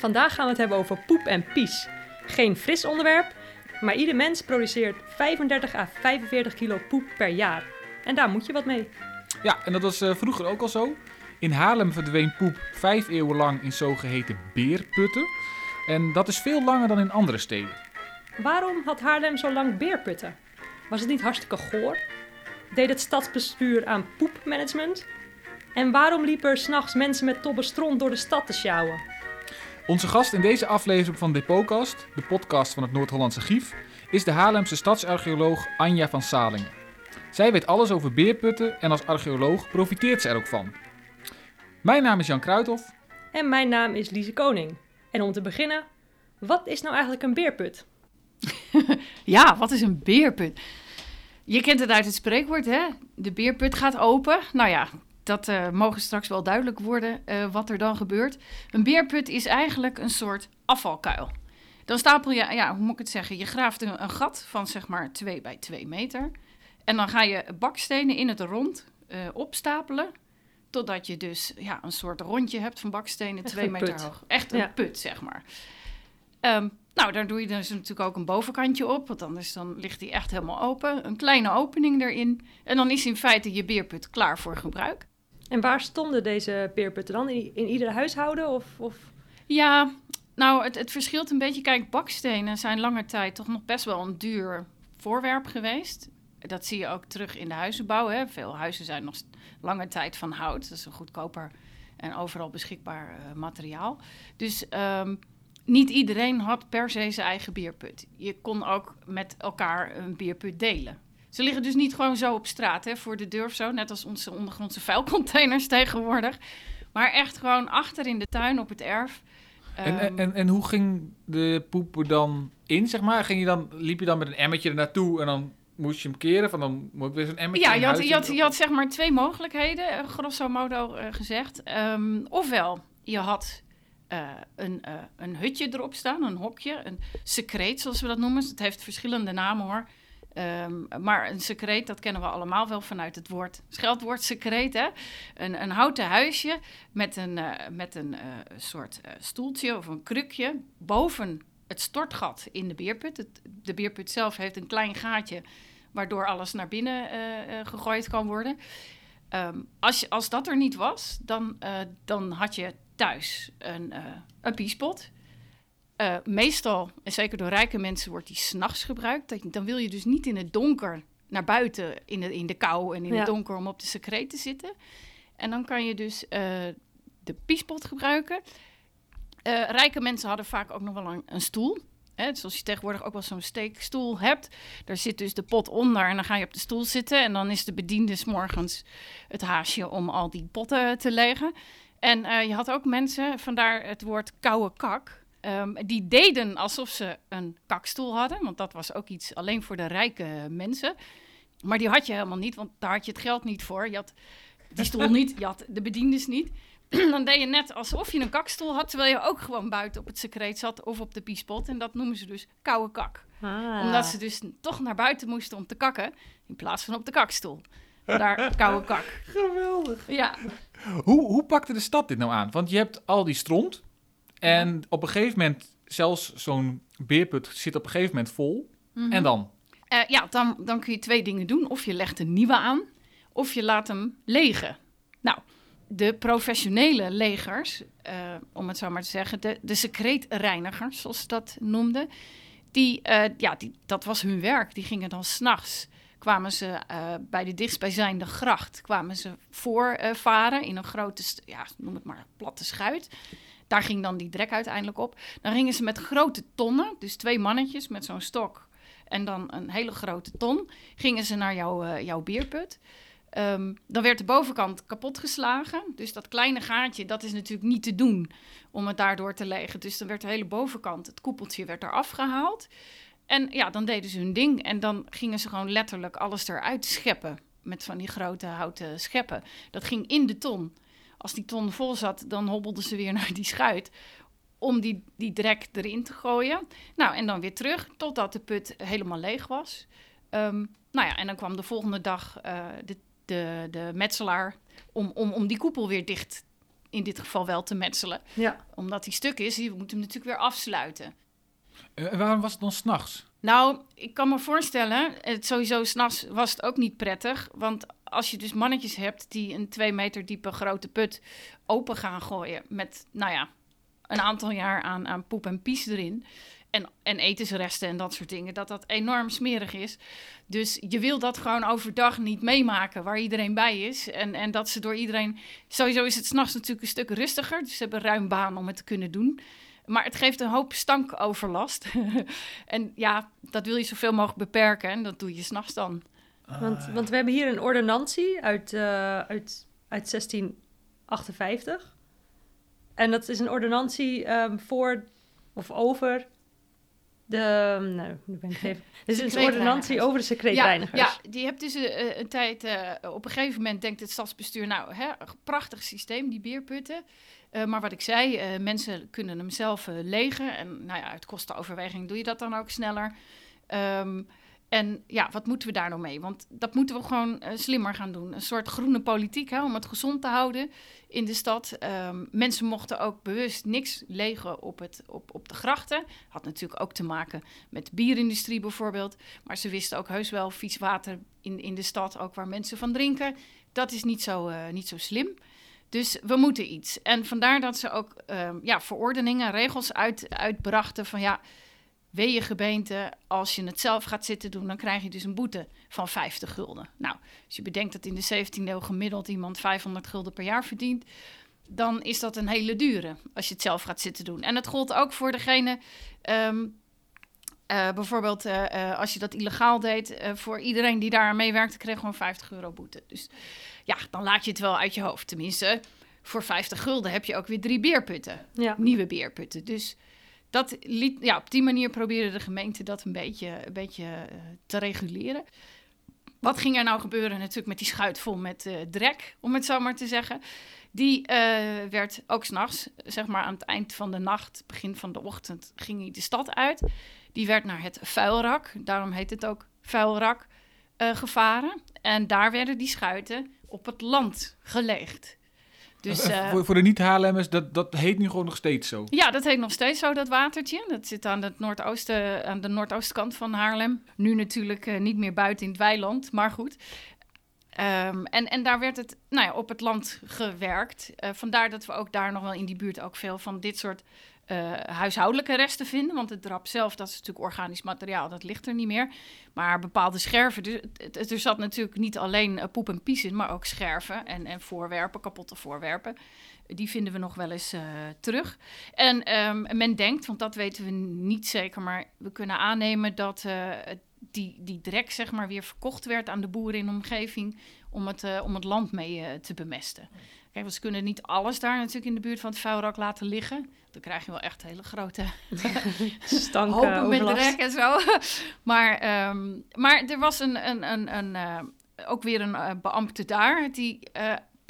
Vandaag gaan we het hebben over poep en pies. Geen fris onderwerp, maar ieder mens produceert 35 à 45 kilo poep per jaar. En daar moet je wat mee. Ja, en dat was eh, vroeger ook al zo. In Haarlem verdween poep vijf eeuwen lang in zogeheten beerputten. En dat is veel langer dan in andere steden. Waarom had Haarlem zo lang beerputten? Was het niet hartstikke goor? Deed het stadsbestuur aan poepmanagement? En waarom liepen er s'nachts mensen met tobben stront door de stad te sjouwen? Onze gast in deze aflevering van Depotcast, de podcast van het Noord-Hollandse Archief, is de Haarlemse stadsarcheoloog Anja van Salingen. Zij weet alles over beerputten en als archeoloog profiteert ze er ook van. Mijn naam is Jan Kruithof. En mijn naam is Lise Koning. En om te beginnen, wat is nou eigenlijk een beerput? Ja, wat is een beerput? Je kent het uit het spreekwoord, hè? De beerput gaat open. Nou ja, dat eh, mogen straks wel duidelijk worden eh, wat er dan gebeurt. Een beerput is eigenlijk een soort afvalkuil. Dan stapel je, ja, hoe moet ik het zeggen? Je graaft een, gat van zeg maar 2 bij 2 meter. En dan ga je bakstenen in het rond eh, opstapelen. Totdat je dus ja, een soort rondje hebt van bakstenen, Echt 2 een meter put. hoog. Echt een Ja. put, zeg maar. Ehm, nou, daar doe je dus natuurlijk ook een bovenkantje op, want anders dan ligt die echt helemaal open. Een kleine opening erin. En dan is in feite je beerput klaar voor gebruik. En waar stonden deze beerputten dan? In, in ieder huishouden? Of, of... Ja, nou, het, het verschilt een beetje. Kijk, bakstenen zijn lange tijd toch nog best wel een duur voorwerp geweest. Dat zie je ook terug in de huizenbouw. Hè. Veel huizen zijn nog lange tijd van hout. Dat is een goedkoper en overal beschikbaar eh, materiaal. Dus ehm, niet iedereen had per se zijn eigen bierput. Je kon ook met elkaar een bierput delen. Ze liggen dus niet gewoon zo op straat hè, voor de deur of zo, net als onze ondergrondse vuilcontainers tegenwoordig. Maar echt gewoon achter in de tuin op het erf. En, Ehm, en, en hoe ging de poep dan in, zeg maar? Ging je dan, liep je dan met een emmertje er naartoe en dan moest je hem keren? Van dan moet ik weer zo'n emmertje Ja, je had, je, had, in? je had zeg maar twee mogelijkheden, eh, grosso modo eh, gezegd. Ehm, ofwel, je had eh, een, een hutje erop staan, een hokje, een secreet zoals we dat noemen. Het heeft verschillende namen hoor. Ehm, maar een secreet, dat kennen we allemaal wel vanuit het woord, scheldwoord secreet. Hè? Een, een houten huisje met een, met een soort stoeltje of een krukje boven het stortgat in de beerput. Het, de beerput zelf heeft een klein gaatje waardoor alles naar binnen eh, eh, gegooid kan worden. Ehm, als, je, als dat er niet was, dan, eh, dan had je thuis een, een piespot. Meestal, en zeker door rijke mensen, wordt die s'nachts gebruikt. Dan wil je dus niet in het donker naar buiten in de, in de kou en in Ja. het donker om op de secreet te zitten. En dan kan je dus de piespot gebruiken. Rijke mensen hadden vaak ook nog wel een, een stoel. Hè, zoals je tegenwoordig ook wel zo'n steekstoel hebt. Daar zit dus de pot onder en dan ga je op de stoel zitten. En dan is de bediende morgens het haasje om al die potten te legen. En eh, je had ook mensen, vandaar het woord koude kak. ehm, die deden alsof ze een kakstoel hadden. Want dat was ook iets alleen voor de rijke mensen. Maar die had je helemaal niet, want daar had je het geld niet voor. Je had die stoel niet, je had de bediendes niet. Dan deed je net alsof je een kakstoel had, terwijl je ook gewoon buiten op het secreet zat of op de piespot. En dat noemen ze dus koude kak. Ah. Omdat ze dus toch naar buiten moesten om te kakken, in plaats van op de kakstoel. Daar koude kak. Geweldig. Ja, Hoe, hoe pakte de stad dit nou aan? Want je hebt al die stront. En op een gegeven moment, zelfs zo'n beerput zit op een gegeven moment vol. Mhm. En dan? Eh, ja dan, dan kun je twee dingen doen. Of je legt een nieuwe aan, of je laat hem legen. Nou, de professionele legers, eh, om het zo maar te zeggen, de, de secreetreinigers, zoals ze dat noemden, die, eh, ja, die, dat was hun werk. Die gingen dan s'nachts, kwamen ze eh, bij de dichtstbijzijnde gracht, kwamen ze voorvaren in een grote, ja, noem het maar, platte schuit. Daar ging dan die drek uiteindelijk op. Dan gingen ze met grote tonnen, dus twee mannetjes met zo'n stok en dan een hele grote ton, gingen ze naar jouw, jouw bierput. Ehm, dan werd de bovenkant kapot geslagen. Dus dat kleine gaatje, dat is natuurlijk niet te doen om het daardoor te legen. Dus dan werd de hele bovenkant, het koepeltje, werd eraf gehaald. En ja, dan deden ze hun ding. En dan gingen ze gewoon letterlijk alles eruit scheppen. Met van die grote houten scheppen. Dat ging in de ton. Als die ton vol zat, dan hobbelden ze weer naar die schuit. om die, die drek erin te gooien. Nou, en dan weer terug totdat de put helemaal leeg was. Ehm, nou ja, en dan kwam de volgende dag uh, de, de, de metselaar om, om, om die koepel weer dicht, in dit geval wel te metselen. Ja. Omdat die stuk is, je moet hem natuurlijk weer afsluiten. Uh, waarom was het dan s'nachts? Nou, ik kan me voorstellen, het sowieso s'nachts was het ook niet prettig. Want als je dus mannetjes hebt die een twee meter diepe grote put open gaan gooien met, nou ja, een aantal jaar aan, aan poep en pies erin. En, en etensresten en dat soort dingen, dat dat enorm smerig is. Dus je wil dat gewoon overdag niet meemaken waar iedereen bij is. En, en dat ze door iedereen. Sowieso is het s'nachts natuurlijk een stuk rustiger. Dus ze hebben ruim baan om het te kunnen doen. Maar het geeft een hoop stankoverlast. en ja, dat wil je zoveel mogelijk beperken. En dat doe je s'nachts dan. Want, want we hebben hier een ordonnantie uit, uh, uit, uit 1658. En dat is een ordonnantie um, voor of over de. Nou, nu ben ik even. Dit is een ordonnantie over de secreetreinigers. Ja, ja, die hebt dus uh, een tijd. Uh, op een gegeven moment denkt het stadsbestuur. Nou, hè, prachtig systeem, die beerputten. Uh, maar wat ik zei, mensen kunnen hem zelf legen. En nou ja, uit kostenoverweging doe je dat dan ook sneller. Um, en ja, wat moeten we daar nou mee? Want dat moeten we gewoon uh, slimmer gaan doen. Een soort groene politiek hè, om het gezond te houden in de stad. Um, mensen mochten ook bewust niks legen op, het, op, op de grachten. Had natuurlijk ook te maken met de bierindustrie bijvoorbeeld. Maar ze wisten ook heus wel vies water in, in de stad, ook waar mensen van drinken. Dat is niet zo, uh, niet zo slim. Dus we moeten iets. En vandaar dat ze ook um, ja, verordeningen, regels uit, uitbrachten van ja je gemeente, als je het zelf gaat zitten doen, dan krijg je dus een boete van 50 gulden. Nou, als je bedenkt dat in de 17e eeuw gemiddeld iemand 500 gulden per jaar verdient, dan is dat een hele dure als je het zelf gaat zitten doen. En het gold ook voor degene, um, uh, bijvoorbeeld uh, uh, als je dat illegaal deed, voor iedereen die daar aan meewerkte, kreeg gewoon 50 euro boete. Dus ja, dan laat je het wel uit je hoofd. Tenminste, voor 50 gulden heb je ook weer drie beerputten, ja. nieuwe beerputten. Dus dat liet, ja, op die manier probeerde de gemeente dat een beetje, een beetje uh, te reguleren. Wat ging er nou gebeuren natuurlijk met die schuit vol met uh, drek, om het zo maar te zeggen. Die uh, werd ook s'nachts, zeg maar aan het eind van de nacht, begin van de ochtend, ging hij de stad uit. Die werd naar het vuilrak, daarom heet het ook vuilrak, gevaren. En daar werden die schuiten op het land geleegd. Dus, uh, voor, de niet-Haarlemmers, dat, dat heet nu gewoon nog steeds zo? Ja, dat heet nog steeds zo, dat watertje. Dat zit aan, het noordoosten, aan de noordoostkant van Haarlem. Nu natuurlijk uh, niet meer buiten in het weiland, maar goed. Um, en, en daar werd het nou ja, op het land gewerkt. Uh, vandaar dat we ook daar nog wel in die buurt ook veel van dit soort uh, huishoudelijke resten vinden. Want het drap zelf, dat is natuurlijk organisch materiaal, dat ligt er niet meer. Maar bepaalde scherven, dus, er zat natuurlijk niet alleen uh, poep en pies in, maar ook scherven en, en voorwerpen, kapotte voorwerpen. Die vinden we nog wel eens uh, terug. En um, men denkt, want dat weten we niet zeker, maar we kunnen aannemen dat die, die drek zeg maar weer verkocht werd aan de boeren in de omgeving om het, om het land mee te bemesten. Kijk, we kunnen niet alles daar natuurlijk in de buurt van het vuilrak laten liggen. Dan krijg je wel echt hele grote stanken, met drek en zo. maar, um, maar er was een, een, een, een uh, ook weer een beambte daar die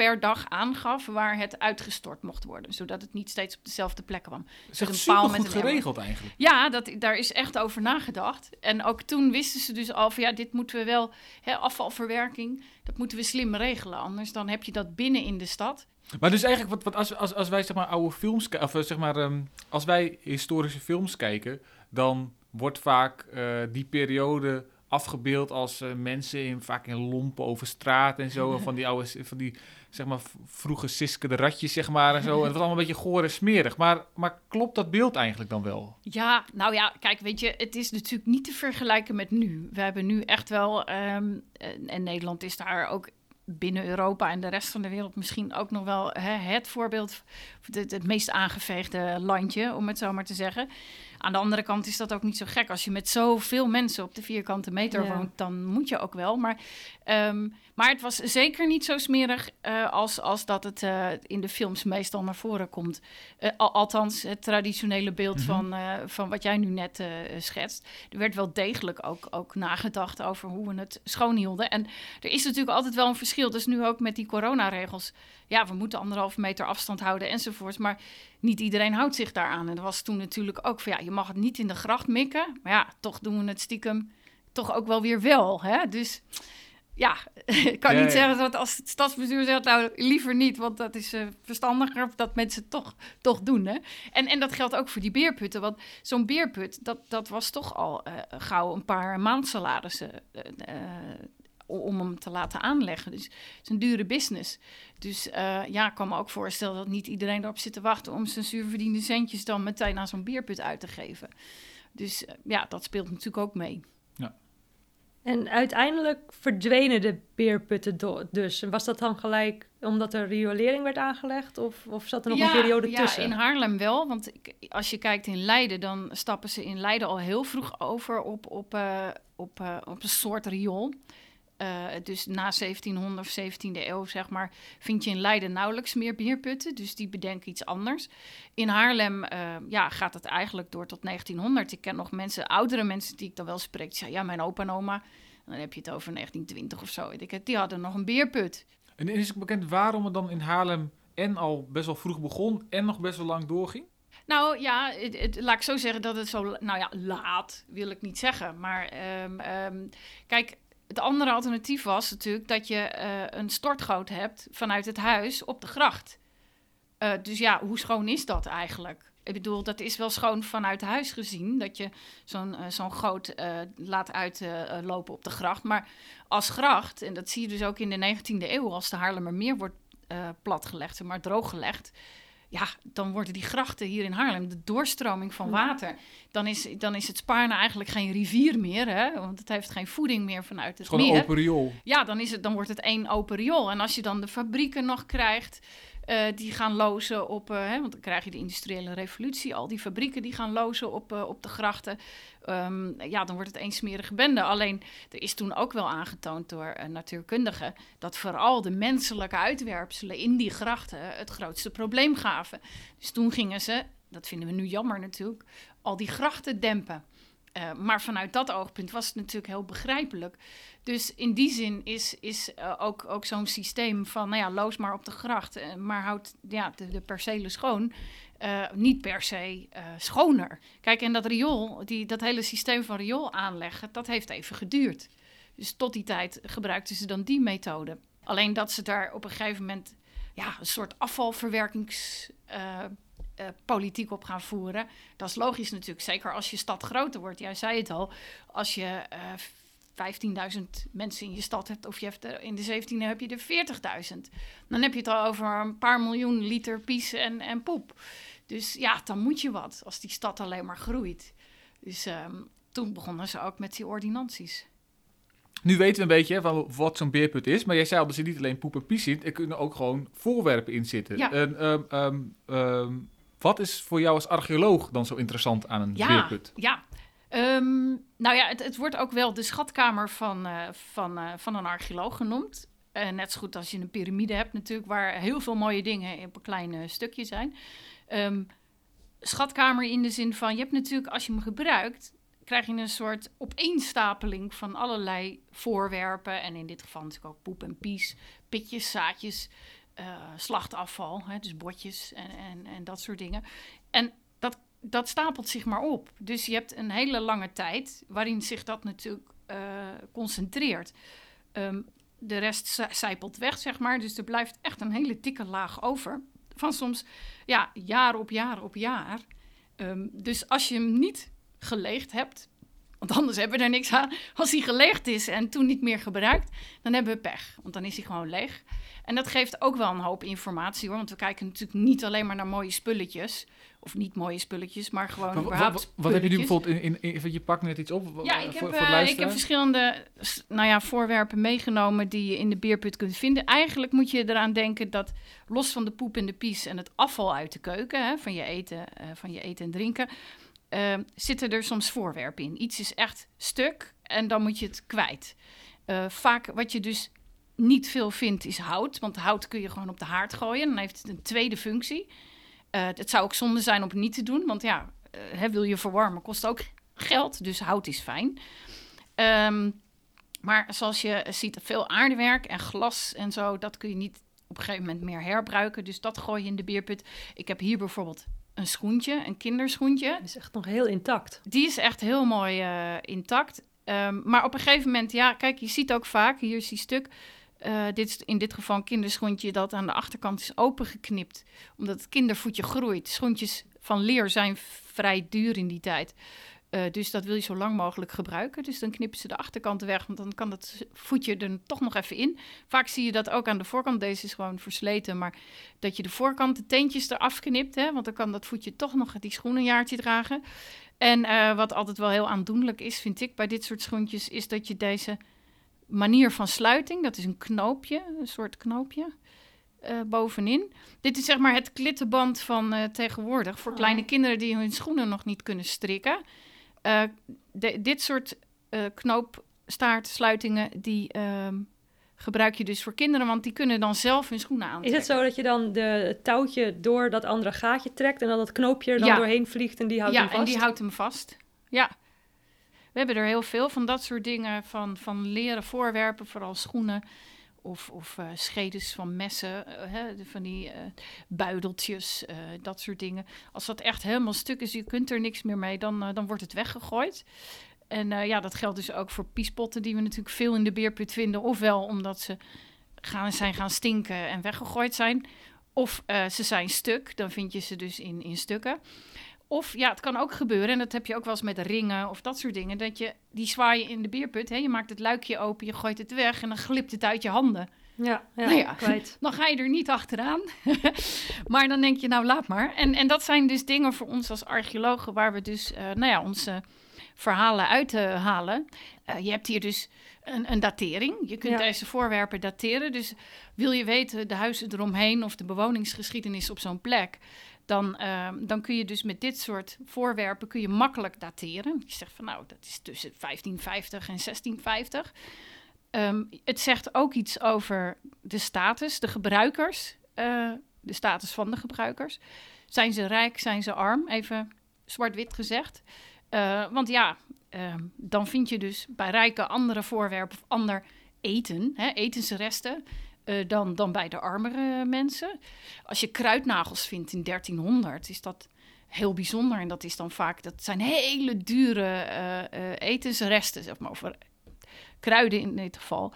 per dag aangaf waar het uitgestort mocht worden. Zodat het niet steeds op dezelfde plek kwam. Is echt super goed geregeld eigenlijk. Ja, dat, daar is echt over nagedacht. En ook toen wisten ze dus al van ja, dit moeten we wel, hè, afvalverwerking, dat moeten we slim regelen. Anders dan heb je dat binnen in de stad. Maar dus eigenlijk, wat, wat als, als, als wij zeg maar oude films of zeg maar, um, als wij historische films kijken, dan wordt vaak uh, die periode afgebeeld als uh, mensen in, vaak in lompen over straat en zo. En van die oude, van die, zeg maar, vroege Siske de ratjes, zeg maar, en zo. En het was allemaal een beetje goor en smerig. Maar, maar klopt dat beeld eigenlijk dan wel? Ja, nou ja, kijk, weet je, het is natuurlijk niet te vergelijken met nu. We hebben nu echt wel, um, en Nederland is daar ook binnen Europa en de rest van de wereld misschien ook nog wel hè, het voorbeeld, het, het, meest aangeveegde landje, om het zo maar te zeggen. Aan de andere kant is dat ook niet zo gek. Als je met zoveel mensen op de vierkante meter ja. woont, dan moet je ook wel. Maar, um, maar het was zeker niet zo smerig uh, als, als dat het uh, in de films meestal naar voren komt. Uh, al, althans, het traditionele beeld -hmm. van, van wat jij nu net schetst. Er werd wel degelijk ook, ook nagedacht over hoe we het schoon hielden. En er is natuurlijk altijd wel een verschil verschil. Dus nu ook met die coronaregels. Ja, we moeten anderhalve meter afstand houden enzovoorts. Maar niet iedereen houdt zich daaraan. En dat was toen natuurlijk ook van ja, je mag het niet in de gracht mikken. Maar ja, toch doen we het stiekem toch ook wel weer wel. Hè? Dus ja, ik kan Ja, niet ja. zeggen dat als het stadsbestuur zegt, nou liever niet, want dat is eh, verstandiger dat mensen toch, toch doen. Hè? En, en dat geldt ook voor die beerputten, want zo'n beerput, dat, dat was toch al eh, gauw een paar maandsalarissen eh, om hem te laten aanleggen. Dus het is een dure business. Dus eh, ja, ik kan me ook voorstellen dat niet iedereen erop zit te wachten om zijn zuurverdiende centjes dan meteen aan zo'n beerput uit te geven. Dus eh, ja, dat speelt natuurlijk ook mee. En uiteindelijk verdwenen de beerputten dus. Was dat dan gelijk omdat er riolering werd aangelegd? Of, of zat er nog een periode ja, tussen? in Haarlem wel. Want ik- als je kijkt in Leiden, dan stappen ze in Leiden al heel vroeg over op, op, eh, op, eh, op een soort riool. Eh, dus na 1700 of 17e eeuw, zeg maar, vind je in Leiden nauwelijks meer bierputten. Dus die bedenken iets anders. In Haarlem eh, ja, gaat het eigenlijk door tot 1900. Ik ken nog mensen, oudere mensen die ik dan wel spreek. Die zeggen, ja, mijn opa en oma, dan heb je het over 1920 of zo. ik Die hadden nog een bierput. En is het bekend waarom het dan in Haarlem en al best wel vroeg begon en nog best wel lang doorging? Nou ja, het, het- laat ik zo zeggen dat het zo, nou ja, laat wil ik niet zeggen. Maar ehm, ehm, kijk, het andere alternatief was natuurlijk dat je eh, een stortgoot hebt vanuit het huis op de gracht. Eh, dus ja, hoe schoon is dat eigenlijk? Ik bedoel, dat is wel schoon vanuit huis gezien, dat je zo'n eh, zo'n goot laat uitlopen op de gracht. Maar als gracht, en dat zie je dus ook in de 19e eeuw, als de Haarlemmermeer wordt platgelegd, maar drooggelegd, ja, dan worden die grachten hier in Haarlem, de doorstroming van water, dan is, dan is het Spaarne eigenlijk geen rivier meer, hè? want het heeft geen voeding meer vanuit Het het is gewoon meer. een open riool. Ja, dan, is het, dan wordt het één open riool. En als je dan de fabrieken nog krijgt, eh, die gaan lozen op... eh, hè, want dan krijg je de industriële revolutie. Al die fabrieken die gaan lozen op, eh, op de grachten. Ehm, ja, dan wordt het één smerige bende. Alleen, er is toen ook wel aangetoond door natuurkundigen... dat vooral de menselijke uitwerpselen in die grachten het grootste probleem gaven. Dus toen gingen ze, dat vinden we nu jammer natuurlijk... al die grachten dempen. Eh, maar vanuit dat oogpunt was het natuurlijk heel begrijpelijk. Dus in die zin is, is eh, ook, ook zo'n systeem van, nou ja, loos maar op de gracht, eh, maar houd ja, de, percelen schoon, niet per se schoner. Kijk, en dat riool, die, dat hele systeem van riool aanleggen, dat heeft even geduurd. Dus tot die tijd gebruikten ze dan die methode. Alleen dat ze daar op een gegeven moment ja, een soort afvalverwerkings. Eh, eh, politiek op gaan voeren. Dat is logisch natuurlijk, zeker als je stad groter wordt. Jij zei het al, als je eh 15.000 mensen in je stad hebt, of je hebt er, in de 17e heb je er 40.000. Dan heb je het al over een paar miljoen liter pies en, en poep. Dus ja, dan moet je wat als die stad alleen maar groeit. Dus ehm, toen begonnen ze ook met die ordinanties. Nu weten we een beetje van wat zo'n beerput is. Maar jij zei al dat er niet alleen poep en pies zit. Er kunnen ook gewoon voorwerpen in zitten. Ja. En, ehm, ehm, wat is voor jou als archeoloog dan zo interessant aan een Ja, ja. Ehm, nou ja, het, het wordt ook wel de schatkamer van, eh, van, eh, van een archeoloog genoemd. Eh, net zo goed als je een piramide hebt natuurlijk, waar heel veel mooie dingen op een klein stukje zijn. Ehm, schatkamer in de zin van, je hebt natuurlijk, als je hem gebruikt, krijg je een soort opeenstapeling van allerlei voorwerpen. En in dit geval natuurlijk ook poep en pies, pitjes, zaadjes, slachtafval, hè, dus botjes en, en, en dat soort dingen. En dat, dat stapelt zich maar op. Dus je hebt een hele lange tijd waarin zich dat natuurlijk eh, concentreert. Ehm, de rest zi- zijpelt weg, zeg maar. Dus er blijft echt een hele dikke laag over. Van soms ja, jaar op jaar op jaar. Ehm, dus als je hem niet geleegd hebt, want anders hebben we er niks aan. Als hij geleegd is en toen niet meer gebruikt, dan hebben we pech. Want dan is hij gewoon leeg. En dat geeft ook wel een hoop informatie hoor. Want we kijken natuurlijk niet alleen maar naar mooie spulletjes. Of niet mooie spulletjes, maar gewoon Wat, überhaupt wat, wat heb je nu bijvoorbeeld in, in, in- je pakt net iets op? Ja, ik voor, heb, voor eh, ik heb verschillende nou ja, voorwerpen meegenomen die je in de beerput kunt vinden. Eigenlijk moet je eraan denken dat los van de poep en de pies en het afval uit de keuken, hè, van, je eten, eh, van je eten en drinken, eh, zitten er soms voorwerpen in. Iets is echt stuk en dan moet je het kwijt. Eh, vaak wat je dus niet veel vindt is hout, want hout kun je gewoon op de haard gooien. Dan heeft het een tweede functie. Eh, het zou ook zonde zijn om het niet te doen, want ja, eh, hè, wil je verwarmen kost ook geld, dus hout is fijn. Ehm, Maar zoals je ziet, veel aardewerk en glas en zo, dat kun je niet op een gegeven moment meer herbruiken. Dus dat gooi je in de beerput. Ik heb hier bijvoorbeeld een schoentje, een kinderschoentje. Is echt nog heel intact. Die is echt heel mooi eh, intact. Ehm, maar op een gegeven moment, ja, kijk, je ziet ook vaak, hier is die stuk. eh, dit is in dit geval een kinderschoentje dat aan de achterkant is opengeknipt. Omdat het kindervoetje groeit. Schoentjes van leer zijn vrij duur in die tijd. Eh, dus dat wil je zo lang mogelijk gebruiken. Dus dan knippen ze de achterkant weg, want dan kan dat voetje er toch nog even in. Vaak zie je dat ook aan de voorkant. Deze is gewoon versleten, maar dat je de voorkant, de teentjes eraf knipt. Hè, want dan kan dat voetje toch nog die schoen een jaartje dragen. En eh, wat altijd wel heel aandoenlijk is, vind ik, bij dit soort schoentjes, is dat je deze manier van sluiting, dat is een knoopje, een soort knoopje, eh, bovenin. Dit is zeg maar het klittenband van tegenwoordig voor Oh. kleine kinderen die hun schoenen nog niet kunnen strikken. Eh, de- dit soort eh knoopstaartsluitingen, die ehm, gebruik je dus voor kinderen, want die kunnen dan zelf hun schoenen Is aantrekken. het zo dat je dan de, het touwtje door dat andere gaatje trekt en dan dat knoopje er dan Ja. doorheen vliegt en die houdt ja, hem vast? en die houdt hem vast. Ja. We hebben er heel veel van dat soort dingen, van, van leren voorwerpen, vooral schoenen of, of eh, schedes van messen, eh, hè, van die eh, buideltjes, dat soort dingen. Als dat echt helemaal stuk is, je kunt er niks meer mee, dan, dan wordt het weggegooid. En ja, dat geldt dus ook voor piespotten, die we natuurlijk veel in de beerput vinden. Ofwel omdat ze gaan, zijn gaan stinken en weggegooid zijn. Of ze zijn stuk, dan vind je ze dus in, in stukken. Of ja, het kan ook gebeuren, en dat heb je ook wel eens met ringen of dat soort dingen, dat je die zwaaien in de beerput, hè, je maakt het luikje open, je gooit het weg en dan glipt het uit je handen. Ja, ja, Nou ja. kwijt. Dan ga je er niet achteraan. maar dan denk je, nou laat maar. En, en dat zijn dus dingen voor ons als archeologen waar we dus eh, nou ja, onze verhalen uit halen. Eh, je hebt hier dus een, een datering. Je kunt Ja. deze voorwerpen dateren. Dus wil je weten de huizen eromheen of de bewoningsgeschiedenis op zo'n plek... Dan, eh, dan kun je dus met dit soort voorwerpen kun je makkelijk dateren. Je zegt van nou, dat is tussen 1550 en 1650. Ehm, het zegt ook iets over de status, de gebruikers, eh, de status van de gebruikers. Zijn ze rijk, zijn ze arm? Even zwart-wit gezegd. Eh, want ja, ehm, dan vind je dus bij rijken andere voorwerpen of ander eten, hè, etensresten, eh, dan, dan bij de armere mensen. Als je kruidnagels vindt in 1300, is dat heel bijzonder. En dat is dan vaak, dat zijn hele dure eh, eh, etensresten, zeg maar, of kruiden in dit geval.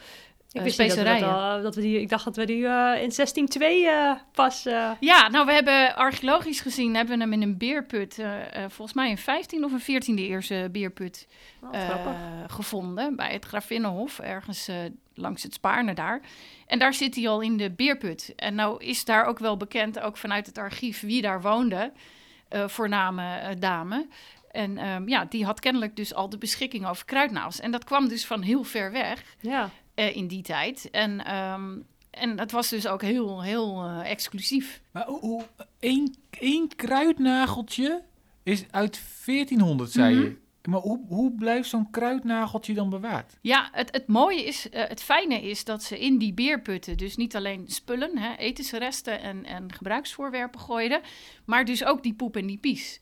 Ik Eh, wist niet dat we, dat specerijen. al, dat we die, ik dacht dat we die eh, in 1602 eh, pas... Ja, nou, we hebben archeologisch gezien, hebben we hem in een beerput, volgens mij een 15 of een 14e eerste beerput grappig. gevonden bij het Gravinnenhof, ergens langs het Spaarne daar. En daar zit hij al in de beerput. En nou is daar ook wel bekend, ook vanuit het archief, wie daar woonde, voorname dame. En ehm, ja, die had kennelijk dus al de beschikking over kruidnaals. En dat kwam dus van heel ver weg Ja, eh, in die tijd. En, ehm, en dat was dus ook heel, heel eh, exclusief. Maar hoe, hoe- één, één kruidnageltje is uit 1400, zei Mhm. je. Maar hoe, hoe blijft zo'n kruidnageltje dan bewaard? Ja, het, het mooie is, eh, het fijne is dat ze in die beerputten dus niet alleen spullen, hè, etensresten en, en gebruiksvoorwerpen gooiden, maar dus ook die poep en die pies.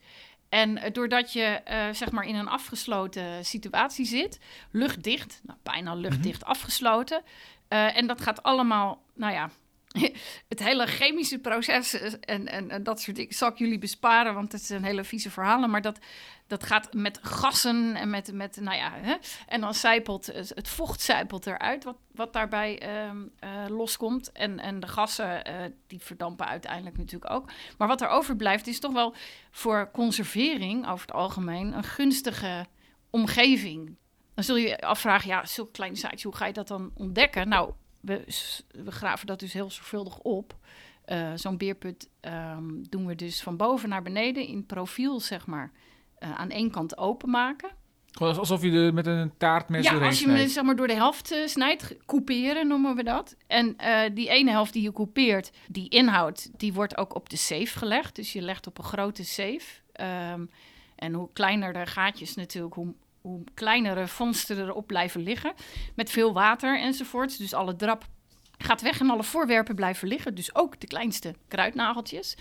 En eh, doordat je eh, zeg maar in een afgesloten situatie zit, luchtdicht, nou, bijna luchtdicht afgesloten, eh, en dat gaat allemaal, nou ja, het hele chemische proces en, en, en dat soort dingen zal ik jullie besparen, want het zijn hele vieze verhalen, maar dat, dat gaat met gassen en met, met nou ja, hè, en dan zijpelt het vocht zijpelt eruit, wat, wat daarbij ehm, eh, loskomt. En, en de gassen, eh, die verdampen uiteindelijk natuurlijk ook. Maar wat er overblijft, is toch wel voor conservering over het algemeen een gunstige omgeving. Dan zul je je afvragen, ja, zulke kleine zaadjes, hoe ga je dat dan ontdekken? Nou, we, graven dat dus heel zorgvuldig op. Eh, Zo'n beerput ehm, doen we dus van boven naar beneden in profiel, zeg maar, eh, aan één kant openmaken. Gewoon alsof je er met een taartmes Ja, doorheen als je hem zeg maar door de helft eh, snijdt, couperen noemen we dat. En die ene helft die je coupeert, die inhoud, die wordt ook op de safe gelegd. Dus je legt op een grote safe. Ehm, en hoe kleiner de gaatjes natuurlijk, hoe, hoe kleinere vondsten erop blijven liggen. Met veel water enzovoorts. Dus alle drap gaat weg en alle voorwerpen blijven liggen. Dus ook de kleinste kruidnageltjes.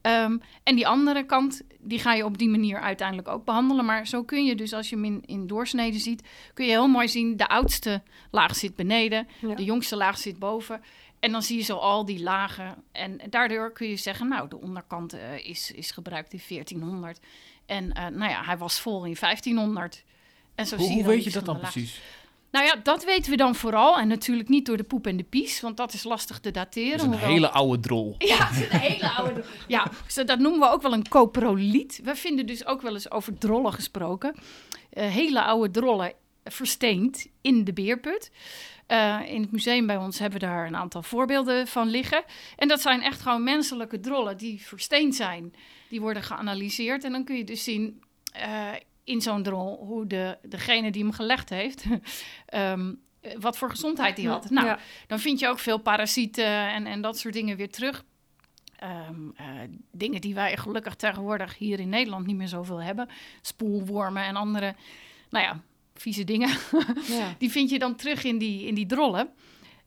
Ehm, en die andere kant, die ga je op die manier uiteindelijk ook behandelen. Maar zo kun je dus, als je hem in, in doorsneden ziet, kun je heel mooi zien, de oudste laag zit beneden, Ja. de jongste laag zit boven. En dan zie je zo al die lagen. En daardoor kun je zeggen, nou, de onderkant eh, is, is gebruikt in 1400. En eh, nou ja, hij was vol in 1500. En zo Hoe, weet je dat dan precies? Nou ja, dat weten we dan vooral. En natuurlijk niet door de poep en de pies, want dat is lastig te dateren. Dat is een hoewel- hele oude drol. ja, het is een hele oude. Ja, dus dat noemen we ook wel een coproliet. We vinden dus ook wel eens over drollen gesproken. Eh, hele oude drollen versteend in de beerput. Eh, in het museum bij ons hebben we daar een aantal voorbeelden van liggen. En dat zijn echt gewoon menselijke drollen die versteend zijn. Die worden geanalyseerd en dan kun je dus zien eh, in zo'n drol hoe de, degene die hem gelegd heeft, ehm, eh, wat voor gezondheid die had. Nou, Ja. dan vind je ook veel parasieten en, en dat soort dingen weer terug. Ehm, eh, dingen die wij gelukkig tegenwoordig hier in Nederland niet meer zoveel hebben. Spoelwormen en andere, nou ja, vieze dingen. Ja. Die vind je dan terug in die, in die drollen.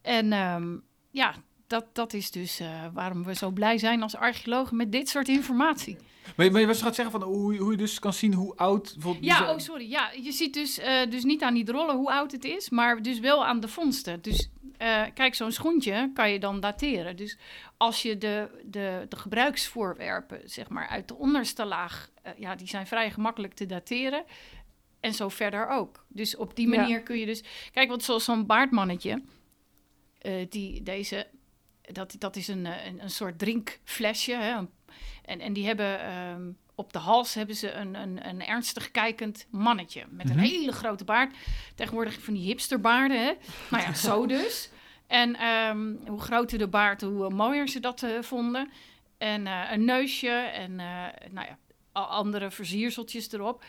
En ehm, ja, dat, dat is dus eh, waarom we zo blij zijn als archeologen met dit soort informatie. Maar, je- maar je was gaat zeggen van hoe, je- hoe je dus kan zien hoe oud... Ja, oh sorry. Ja, je ziet dus, eh, dus niet aan die drollen hoe oud het is, maar dus wel aan de vondsten. Dus eh, kijk, zo'n schoentje kan je dan dateren. Dus als je de, de, de gebruiksvoorwerpen, zeg maar, uit de onderste laag, eh, ja, die zijn vrij gemakkelijk te dateren. En zo verder ook. Dus op die Ja. manier kun je dus... Kijk, want zoals zo'n baardmannetje, eh, die, deze, dat, dat is een, een, een soort drinkflesje. Hè? een- En, en die hebben ehm, op de hals hebben ze een, een, een ernstig kijkend mannetje. Met een Mhm. hele grote baard. Tegenwoordig van die hipsterbaarden. Hè? Nou ja, zo dus. En ehm, hoe groter de baard, hoe eh, mooier ze dat eh, vonden. En eh, een neusje en nou ja, andere versierseltjes erop.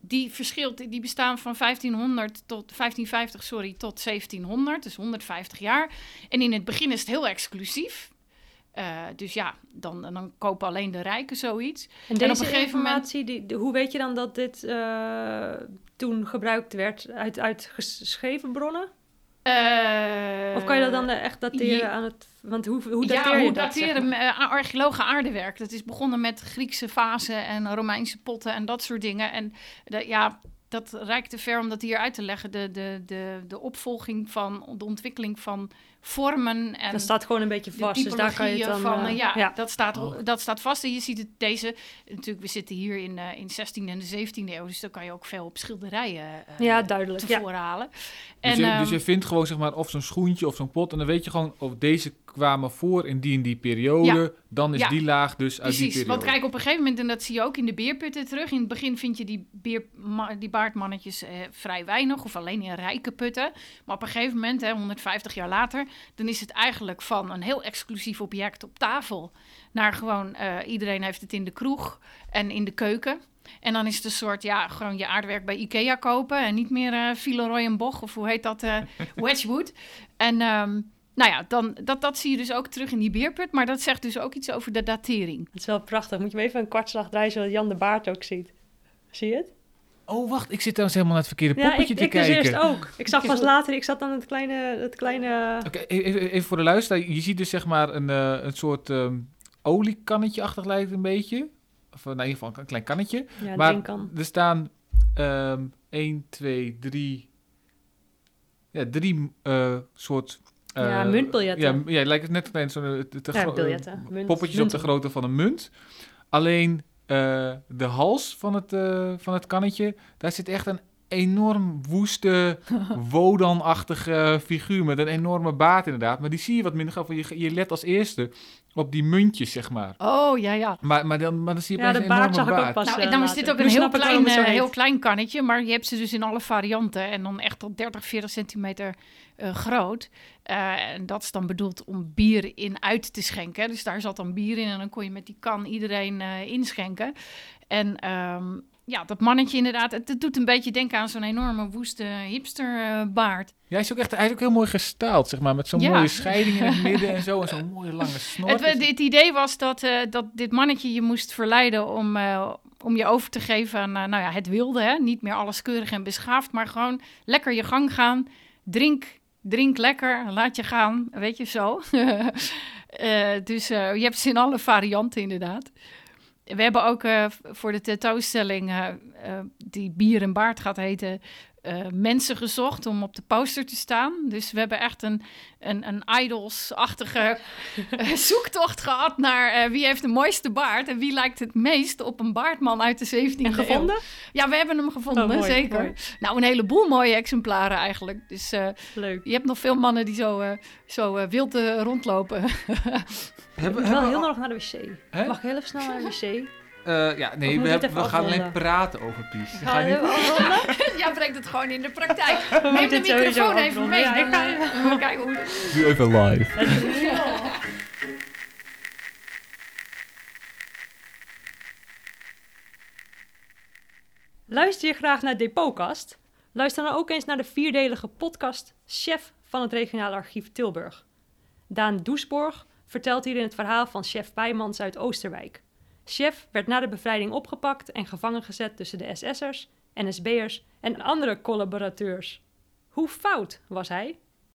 Die verschilt, die bestaan van 1500 tot 1550, sorry, tot 1700, dus 150 jaar. En in het begin is het heel exclusief. Eh, dus ja, dan, dan kopen alleen de rijken zoiets. En op deze een gegeven informatie, die, hoe weet je dan dat dit eh, toen gebruikt werd uit, uit geschreven bronnen? Eh, Of kan je dat dan echt dateren je- aan het... Want hoe, hoe dateer ja, hoe dat? zeg dateren maar? eh, archeologen aardewerk? Dat is begonnen met Griekse vazen en Romeinse potten en dat soort dingen. En de, ja, dat reikt te ver om dat hier uit te leggen. De, de, de, de opvolging van de ontwikkeling van vormen en Dat staat gewoon een beetje vast, dus daar kan je het dan... van, eh, ja, ja. Dat, staat, Oh. dat staat vast. En je ziet het deze, natuurlijk, we zitten hier in, eh in 16e en de 17e eeuw, dus dan kan je ook veel op schilderijen eh ja, duidelijk. Ja. tevoren halen. Dus, En, je, ehm, dus je vindt gewoon zeg maar of zo'n schoentje of zo'n pot en dan weet je gewoon of deze kwamen voor in die en die periode, dan is Ja. die laag dus uit die Precies, periode. want kijk, op een gegeven moment, en dat zie je ook in de beerputten terug. In het begin vind je die, beer, die baardmannetjes eh, vrij weinig, of alleen in rijke putten. Maar op een gegeven moment, hè, 150 jaar later, dan is het eigenlijk van een heel exclusief object op tafel naar gewoon eh, iedereen heeft het in de kroeg en in de keuken. En dan is het een soort, ja, gewoon je aardwerk bij Ikea kopen en niet meer eh Villeroy en Boch, of hoe heet dat, eh, Wedgwood. En ehm, nou ja, dan, dat, dat zie je dus ook terug in die beerput, maar dat zegt dus ook iets over de datering. Het is wel prachtig. Moet je hem even een kwartslag draaien, zodat Jan de Baard ook ziet. Zie je het? Oh, wacht, ik zit trouwens helemaal naar het verkeerde Ja, poppetje ik, te ik dus kijken. eerst ook. Ik zag pas is- later, ik zat aan het kleine... Het kleine Oké, even, even voor de luisteraar. Je ziet dus zeg maar een, eh, een soort ehm oliekannetje-achtig lijkt een beetje. Of eh, nou, in ieder geval een klein kannetje. ja, maar er staan ehm 1, 2, 3... Ja, drie eh, soort... eh, Ja, muntbiljetten. Ja, ja, lijkt het net klein zo'n eh, te Ja, biljetten. eh, Munt- poppetjes op de grootte van een munt. Alleen eh, de hals van het, eh, van het kannetje, daar zit echt een enorm woeste, Wodan-achtige figuur met een enorme baard inderdaad. Maar die zie je wat minder gauw. want Je, je let als eerste op die muntjes, zeg maar. Oh, ja, ja. Maar, maar, dan, maar dan zie je Ja, de een baard enorme zag ik ook baard. pas Nou, eh, en dan is dit ook een heel klein, eh, heel klein kannetje, maar je hebt ze dus in alle varianten en dan echt tot 30, 40 centimeter eh, groot. Eh, en dat is dan bedoeld om bier in uit te schenken. Dus daar zat dan bier in en dan kon je met die kan iedereen eh, inschenken. En ehm, ja, dat mannetje inderdaad, het, het doet een beetje denken aan zo'n enorme woeste hipsterbaard. Ja, hij is ook echt hij is ook heel mooi gestaald, zeg maar. Met zo'n Ja. mooie scheiding in het midden en zo. En zo'n mooie lange snor. Het, het, het idee was dat, eh, dat dit mannetje je moest verleiden om, eh, om je over te geven aan eh, nou ja, het wilde. Hè? Niet meer alles keurig en beschaafd, maar gewoon lekker je gang gaan. Drink drink lekker, laat je gaan, weet je zo. Eh, dus eh, je hebt ze in alle varianten inderdaad. We hebben ook eh, voor de tentoonstelling, eh, eh, die Bier en Baard gaat heten, eh, mensen gezocht om op de poster te staan. Dus we hebben echt een, een, een idols-achtige eh, zoektocht gehad naar eh, wie heeft de mooiste baard en wie lijkt het meest op een baardman uit de 17e En eeuw. gevonden? Ja, we hebben hem gevonden, Oh, mooi, zeker. mooi. Nou, een heleboel mooie exemplaren eigenlijk. Dus eh, Leuk. je hebt nog veel mannen die zo, eh, zo wild rondlopen. Ik Hebben, hebben heel nog naar de wc. Hè? Mag ik heel even snel naar de wc? Eh, ja, nee, we, hebben, gaan alleen praten over Pies. We Ga gaan je niet-? Jij brengt het gewoon in de praktijk. We Neem moeten de microfoon even mee. Ja, ik dan, ga eh, we kijken hoe het Nu even live. Luister je graag naar Depotkast? Luister dan ook eens naar de vierdelige podcast Chef van het regionaal archief Tilburg. Daan Doesborg vertelt hierin het verhaal van chef Pijmans uit Oosterwijk. Chef werd na de bevrijding opgepakt en gevangen gezet tussen de SS'ers, NSB'ers en andere collaborateurs. Hoe fout was hij?